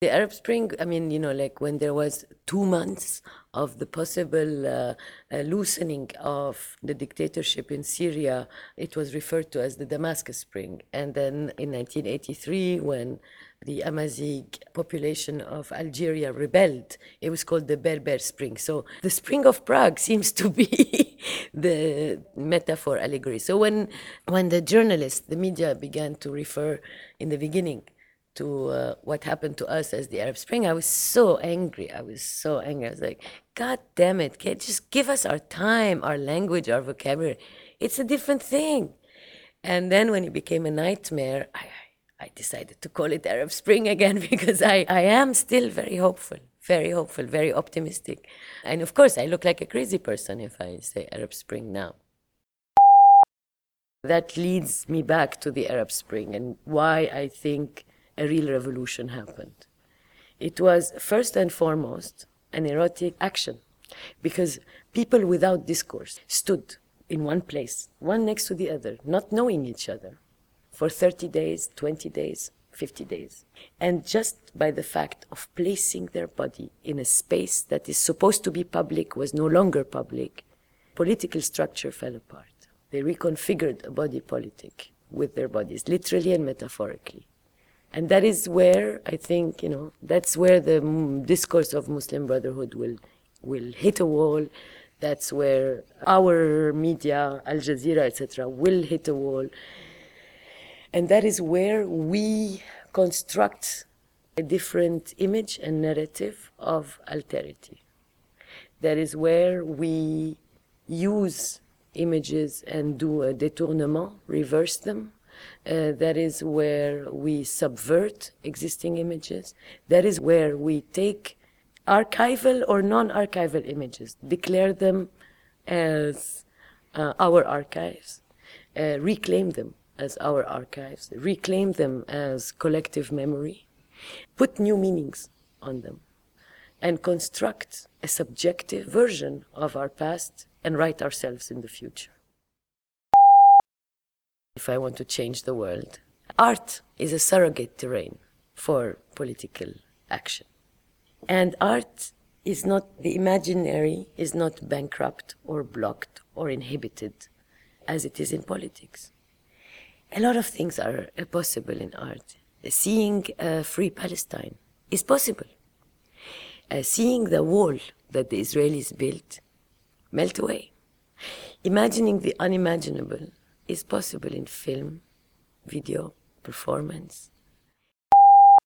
The Arab Spring, I mean, you know, like when there was two months of the possible uh, uh, loosening of the dictatorship in Syria, it was referred to as the Damascus Spring. And then in 1983, when the Amazigh population of Algeria rebelled, it was called the Berber Spring. So the Spring of Prague seems to be the metaphor allegory. So when, when the journalists, the media began to refer in the beginning to uh, what happened to us as the Arab Spring, I was so angry. I was so angry. I was like, God damn it, can just give us our time, our language, our vocabulary. It's a different thing. And then when it became a nightmare, I, I decided to call it Arab Spring again because I, I am still very hopeful, very hopeful, very optimistic. And of course, I look like a crazy person if I say Arab Spring now. That leads me back to the Arab Spring and why I think a real revolution happened. It was first and foremost an erotic action because people without discourse stood in one place, one next to the other, not knowing each other, for 30 days, 20 days, 50 days. And just by the fact of placing their body in a space that is supposed to be public was no longer public, political structure fell apart. They reconfigured a body politic with their bodies, literally and metaphorically. And that is where I think, you know, that's where the discourse of Muslim Brotherhood will, will hit a wall. That's where our media, Al Jazeera, etc., will hit a wall. And that is where we construct a different image and narrative of alterity. That is where we use images and do a détournement, reverse them, uh, that is where we subvert existing images. That is where we take archival or non-archival images, declare them as uh, our archives, uh, reclaim them as our archives, reclaim them as collective memory, put new meanings on them, and construct a subjective version of our past and write ourselves in the future if I want to change the world. Art is a surrogate terrain for political action. And art is not, the imaginary is not bankrupt or blocked or inhibited as it is in politics. A lot of things are possible in art. Seeing a free Palestine is possible. Uh, seeing the wall that the Israelis built melt away. Imagining the unimaginable is possible in film, video, performance.